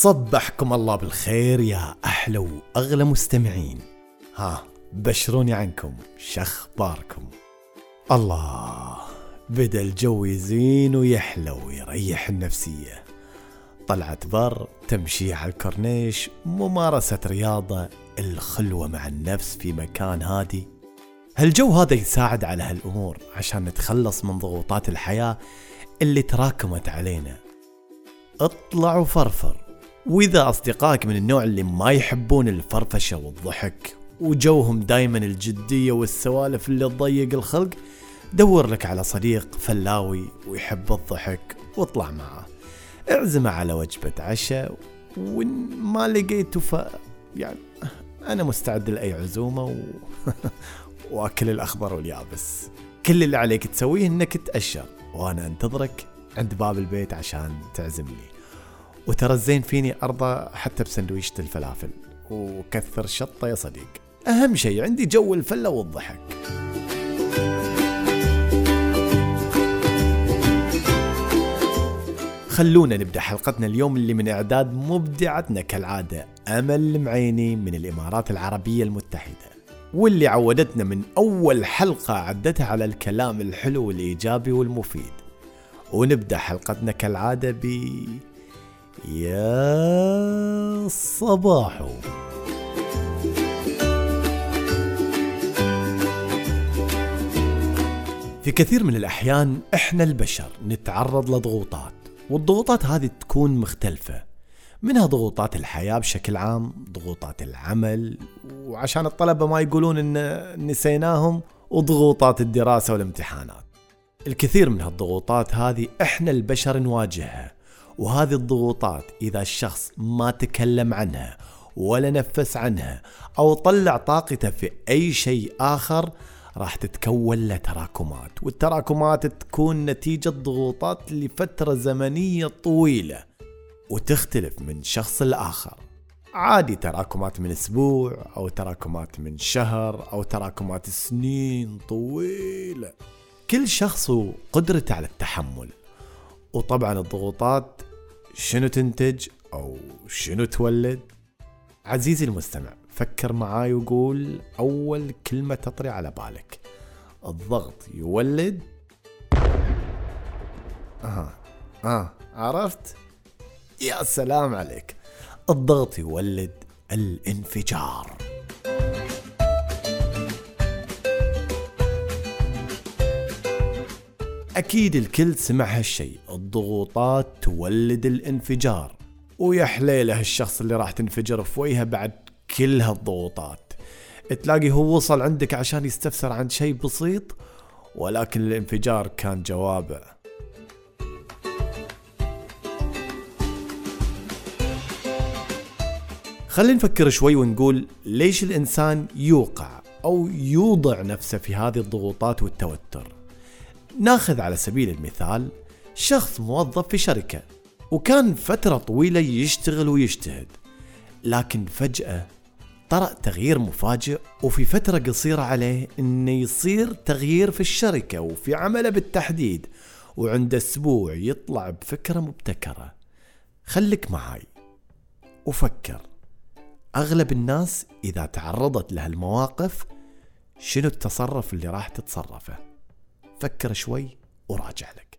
صبحكم الله بالخير يا أحلى وأغلى مستمعين. ها بشروني عنكم شخباركم. الله بدأ الجو يزين ويحلى ويريح النفسية. طلعت بر تمشي على الكورنيش ممارسة رياضة الخلوة مع النفس في مكان هادي. هالجو هذا يساعد على هالأمور عشان نتخلص من ضغوطات الحياة اللي تراكمت علينا. اطلع وفرفر وإذا أصدقائك من النوع اللي ما يحبون الفرفشة والضحك وجوهم دايما الجدية والسوالف اللي تضيق الخلق دور لك على صديق فلاوي ويحب الضحك واطلع معه. اعزمه على وجبة عشاء وإن ما لقيته ف يعني أنا مستعد لأي عزومة و... وأكل الأخضر واليابس. كل اللي عليك تسويه إنك تأشر وأنا أنتظرك عند باب البيت عشان تعزمني. وترى الزين فيني أرضى حتى بسندويشة الفلافل. وكثر شطة يا صديق. أهم شيء عندي جو الفلة والضحك. خلونا نبدأ حلقتنا اليوم اللي من إعداد مبدعتنا كالعادة أمل المعيني من الإمارات العربية المتحدة واللي عودتنا من أول حلقة عدتها على الكلام الحلو والإيجابي والمفيد. ونبدأ حلقتنا كالعادة ب يا صباحو في كثير من الأحيان إحنا البشر نتعرض لضغوطات والضغوطات هذه تكون مختلفة. منها ضغوطات الحياة بشكل عام ضغوطات العمل وعشان الطلبة ما يقولون إن نسيناهم وضغوطات الدراسة والامتحانات. الكثير من هالضغوطات هذه إحنا البشر نواجهها. وهذه الضغوطات إذا الشخص ما تكلم عنها ولا نفس عنها أو طلع طاقته في أي شيء آخر راح تتكون له تراكمات والتراكمات تكون نتيجة ضغوطات لفترة زمنية طويلة وتختلف من شخص لآخر. عادي تراكمات من أسبوع أو تراكمات من شهر أو تراكمات سنين طويلة. كل شخص وقدرته على التحمل. وطبعا الضغوطات شنو تنتج أو شنو تولد؟ عزيزي المستمع فكر معاي وقول أول كلمة تطري على بالك. الضغط يولد. آه آه عرفت؟ يا سلام عليك. الضغط يولد الانفجار. أكيد الكل سمع هالشيء. الضغوطات تولد الانفجار. ويا حليله الشخص اللي راح تنفجر في وجهه بعد كل هالضغوطات. تلاقي هو وصل عندك عشان يستفسر عن شيء بسيط ولكن الانفجار كان جوابه. خلينا نفكر شوي ونقول ليش الإنسان يوقع أو يوضع نفسه في هذه الضغوطات والتوتر. ناخذ على سبيل المثال شخص موظف في شركة وكان فترة طويلة يشتغل ويجتهد لكن فجأة طرأ تغيير مفاجئ وفي فترة قصيرة عليه إنه يصير تغيير في الشركة وفي عمله بالتحديد وعند أسبوع يطلع بفكرة مبتكرة. خليك معاي. وفكر أغلب الناس إذا تعرضت لهالمواقف شنو التصرف اللي راح تتصرفه؟ فكر شوي وراجع لك.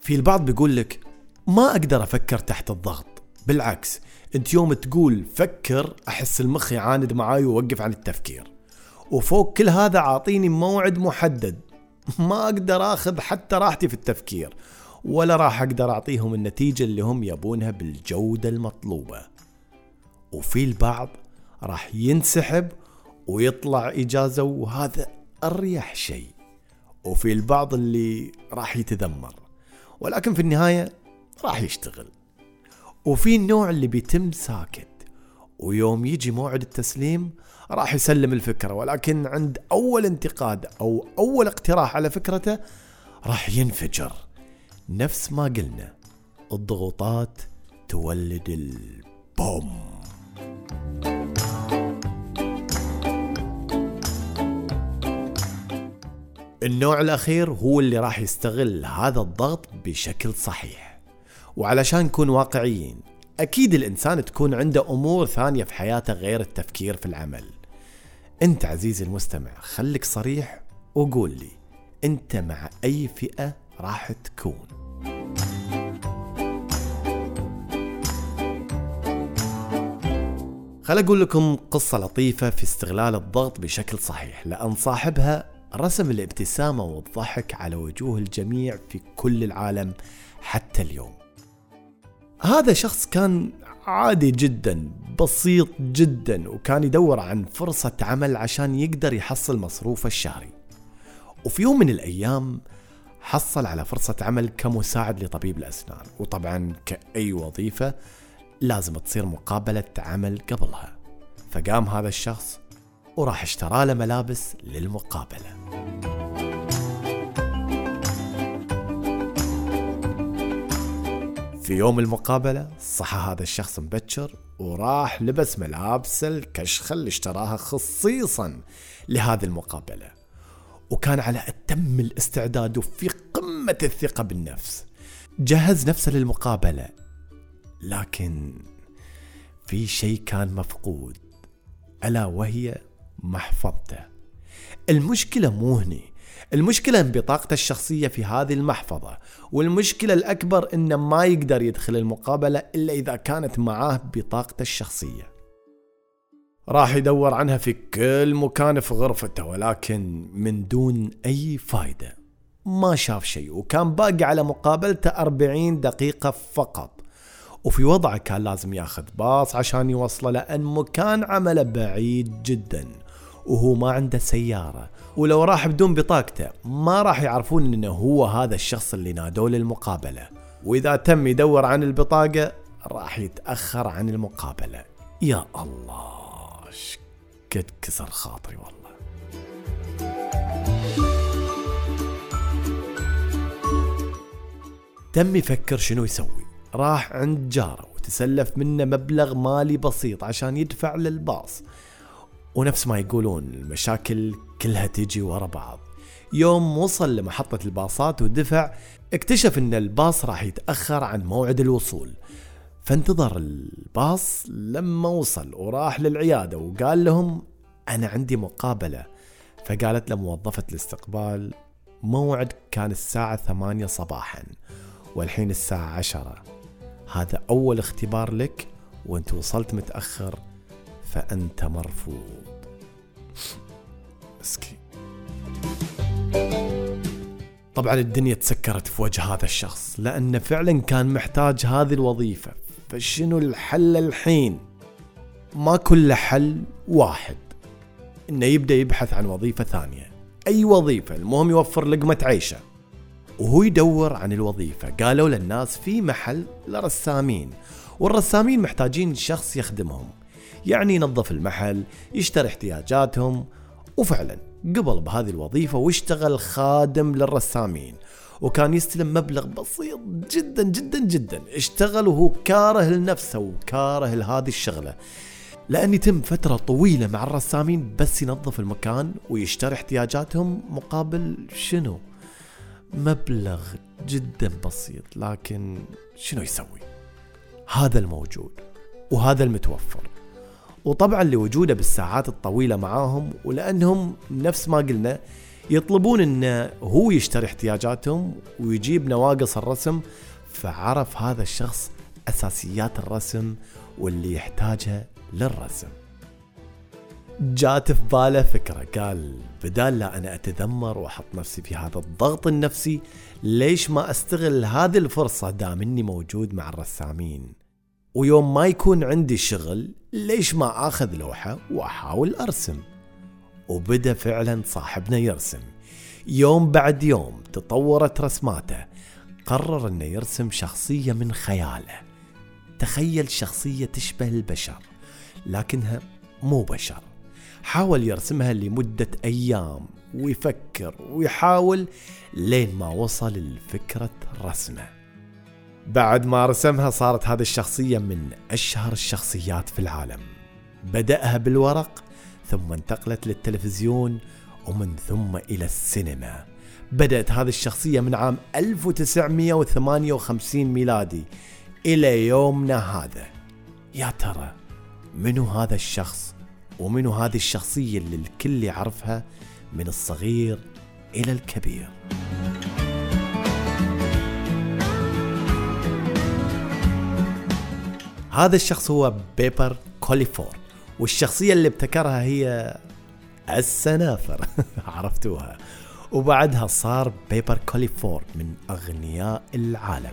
في البعض بيقول لك ما أقدر أفكر تحت الضغط. بالعكس أنت يوم تقول فكر أحس المخ يعاند معاي ووقف عن التفكير. وفوق كل هذا عاطيني موعد محدد. ما أقدر آخذ حتى راحتي في التفكير ولا راح أقدر أعطيهم النتيجة اللي هم يبونها بالجودة المطلوبة. وفي البعض راح ينسحب ويطلع إجازة وهذا أريح شيء. وفي البعض اللي راح يتذمر. ولكن في النهاية راح يشتغل. وفي النوع اللي بيتم ساكت. ويوم يجي موعد التسليم راح يسلم الفكرة. ولكن عند أول انتقاد أو أول اقتراح على فكرته راح ينفجر. نفس ما قلنا الضغوطات تولد البوم. النوع الأخير هو اللي راح يستغل هذا الضغط بشكل صحيح. وعلشان نكون واقعيين أكيد الإنسان تكون عنده أمور ثانية في حياته غير التفكير في العمل. أنت عزيزي المستمع خليك صريح وقول لي أنت مع أي فئة راح تكون؟ خل أقول لكم قصة لطيفة في استغلال الضغط بشكل صحيح لأن صاحبها رسم الابتسامة والضحك على وجوه الجميع في كل العالم حتى اليوم. هذا شخص كان عادي جدا بسيط جدا وكان يدور عن فرصة عمل عشان يقدر يحصل مصروفه الشهري. وفي يوم من الأيام حصل على فرصة عمل كمساعد لطبيب الأسنان وطبعا كأي وظيفة لازم تصير مقابلة عمل قبلها. فقام هذا الشخص وراح اشترى له ملابس للمقابلة. في يوم المقابلة صحى هذا الشخص مبكر وراح لبس ملابس الكشخة اللي اشتراها خصيصا لهذه المقابلة. وكان على أتم الاستعداد وفي قمة الثقة بالنفس. جهز نفسه للمقابلة. لكن في شيء كان مفقود ألا وهي محفظته. المشكلة مو هني. المشكلة بطاقته الشخصية في هذه المحفظة والمشكلة الأكبر انه ما يقدر يدخل المقابلة إلا إذا كانت معاه بطاقته الشخصية. راح يدور عنها في كل مكان في غرفته ولكن من دون أي فايدة. ما شاف شيء وكان باقي على مقابلته أربعين دقيقة فقط. وفي وضعه كان لازم ياخذ باص عشان يوصله لأن مكان عمله بعيد جدا وهو ما عنده سيارة. ولو راح بدون بطاقته ما راح يعرفون إنه هو هذا الشخص اللي نادوه للمقابلة. وإذا تم يدور عن البطاقة راح يتأخر عن المقابلة. يا الله قد كسر خاطري والله. تم يفكر شنو يسوي. راح عند جاره وتسلف منه مبلغ مالي بسيط عشان يدفع للباص. ونفس ما يقولون المشاكل كلها تيجي ورا بعض. يوم وصل لمحطة الباصات ودفع اكتشف إن الباص راح يتأخر عن موعد الوصول. فانتظر الباص لما وصل وراح للعيادة وقال لهم أنا عندي مقابلة. فقالت له موظفة الاستقبال موعد كان الساعة ثمانية صباحا والحين الساعة عشرة. هذا أول اختبار لك وانت وصلت متأخر فأنت مرفوض. مسكين. طبعا الدنيا تسكرت في وجه هذا الشخص لأنه فعلا كان محتاج هذه الوظيفة. فشنو الحل الحين؟ ما كل حل واحد. إنه يبدأ يبحث عن وظيفة ثانية. أي وظيفة؟ المهم يوفر لقمة عيشه. وهو يدور عن الوظيفة. قالوا للناس في محل لرسامين والرسامين محتاجين شخص يخدمهم. يعني ينظف المحل يشتري احتياجاتهم. وفعلا قبل بهذه الوظيفة واشتغل خادم للرسامين. وكان يستلم مبلغ بسيط جدا جدا جدا. اشتغل وهو كاره لنفسه وكاره لهذه الشغلة. لأن يتم فترة طويلة مع الرسامين بس ينظف المكان ويشتري احتياجاتهم مقابل شنو؟ مبلغ جدا بسيط لكن شنو يسوي؟ هذا الموجود وهذا المتوفر وطبعا لوجوده بالساعات الطويلة معاهم ولأنهم نفس ما قلنا يطلبون إنه هو يشتري احتياجاتهم ويجيب نواقص الرسم فعرف هذا الشخص أساسيات الرسم واللي يحتاجها للرسم جات في باله فكرة قال بدال لا أنا أتذمر وأحط نفسي في هذا الضغط النفسي ليش ما أستغل هذه الفرصة دام إني موجود مع الرسامين؟ ويوم ما يكون عندي شغل ليش ما آخذ لوحة وأحاول أرسم؟ وبدأ فعلا صاحبنا يرسم. يوم بعد يوم تطورت رسماته قرر إنه يرسم شخصية من خياله. تخيل شخصية تشبه البشر لكنها مو بشر. حاول يرسمها لمدة أيام ويفكر ويحاول لين ما وصل لفكرة رسمه. بعد ما رسمها صارت هذه الشخصية من أشهر الشخصيات في العالم. بدأها بالورق ثم انتقلت للتلفزيون ومن ثم إلى السينما. بدأت هذه الشخصية من عام 1958 ميلادي إلى يومنا هذا. يا ترى منو هذا الشخص؟ ومنو هذه الشخصية اللي الكل يعرفها من الصغير إلى الكبير. هذا الشخص هو بيبر كوليفور والشخصية اللي ابتكرها هي السنافر. عرفتوها؟ وبعدها صار بيبر كوليفور من أغنياء العالم.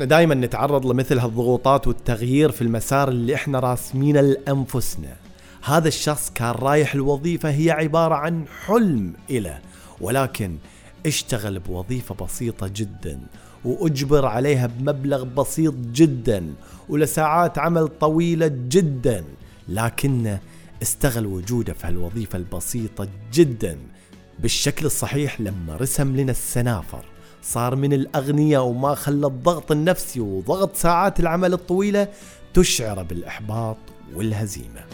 إحنا دائما نتعرض لمثل هالضغوطات والتغيير في المسار اللي إحنا راسمينه لأنفسنا. هذا الشخص كان رايح الوظيفة هي عبارة عن حلم إله ولكن اشتغل بوظيفة بسيطة جدا وأجبر عليها بمبلغ بسيط جدا ولساعات عمل طويلة جدا لكنه استغل وجوده في هالوظيفة البسيطة جدا. بالشكل الصحيح لما رسم لنا السنافر. صار من الأغنياء وما خلى الضغط النفسي وضغط ساعات العمل الطويلة تشعر بالإحباط والهزيمة.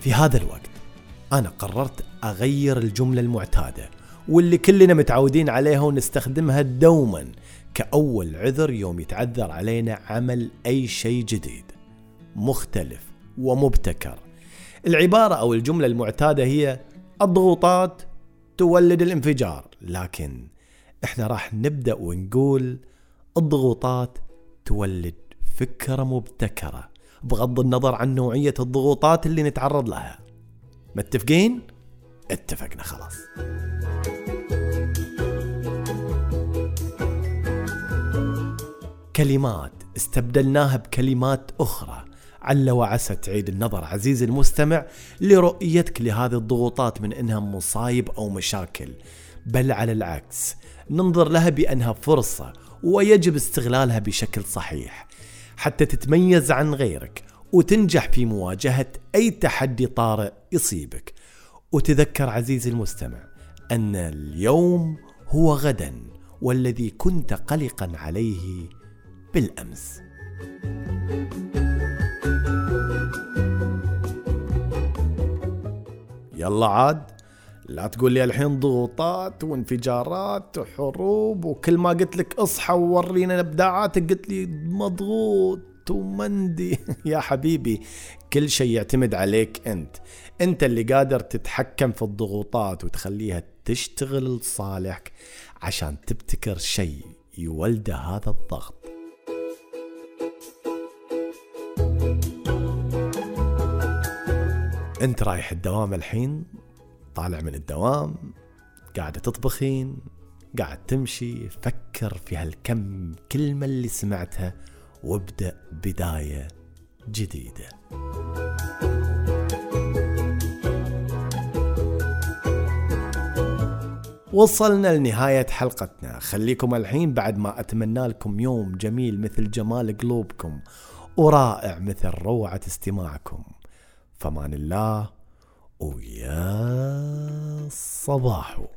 في هذا الوقت أنا قررت أغير الجملة المعتادة واللي كلنا متعودين عليها ونستخدمها دوما كأول عذر يوم يتعذر علينا عمل أي شيء جديد مختلف ومبتكر. العبارة أو الجملة المعتادة هي الضغوطات تولد الانفجار. لكن إحنا راح نبدأ ونقول الضغوطات تولد فكرة مبتكرة بغض النظر عن نوعية الضغوطات اللي نتعرض لها. متفقين؟ اتفقنا خلاص. كلمات استبدلناها بكلمات أخرى. عل وعسى تعيد النظر عزيزي المستمع لرؤيتك لهذه الضغوطات من إنها مصايب أو مشاكل. بل على العكس ننظر لها بأنها فرصة ويجب استغلالها بشكل صحيح. حتى تتميز عن غيرك وتنجح في مواجهة أي تحدي طارئ يصيبك. وتذكر عزيزي المستمع أن اليوم هو غدا والذي كنت قلقا عليه بالأمس. يلا عاد لا تقول لي الحين ضغوطات وانفجارات وحروب وكل ما قلت لك اصحى وورينا ابداعاتك قلت لي مضغوط ومندي. يا حبيبي كل شيء يعتمد عليك انت. انت اللي قادر تتحكم في الضغوطات وتخليها تشتغل لصالحك عشان تبتكر شيء يولد هذا الضغط. أنت رايح الدوام الحين طالع من الدوام قاعدة تطبخين قاعد تمشي فكر في هالكم كلمة اللي سمعتها وابدأ بداية جديدة. وصلنا لنهاية حلقتنا. خليكم الحين بعد ما أتمنى لكم يوم جميل مثل جمال قلوبكم ورائع مثل روعة استماعكم. فمان الله ويا صباحو.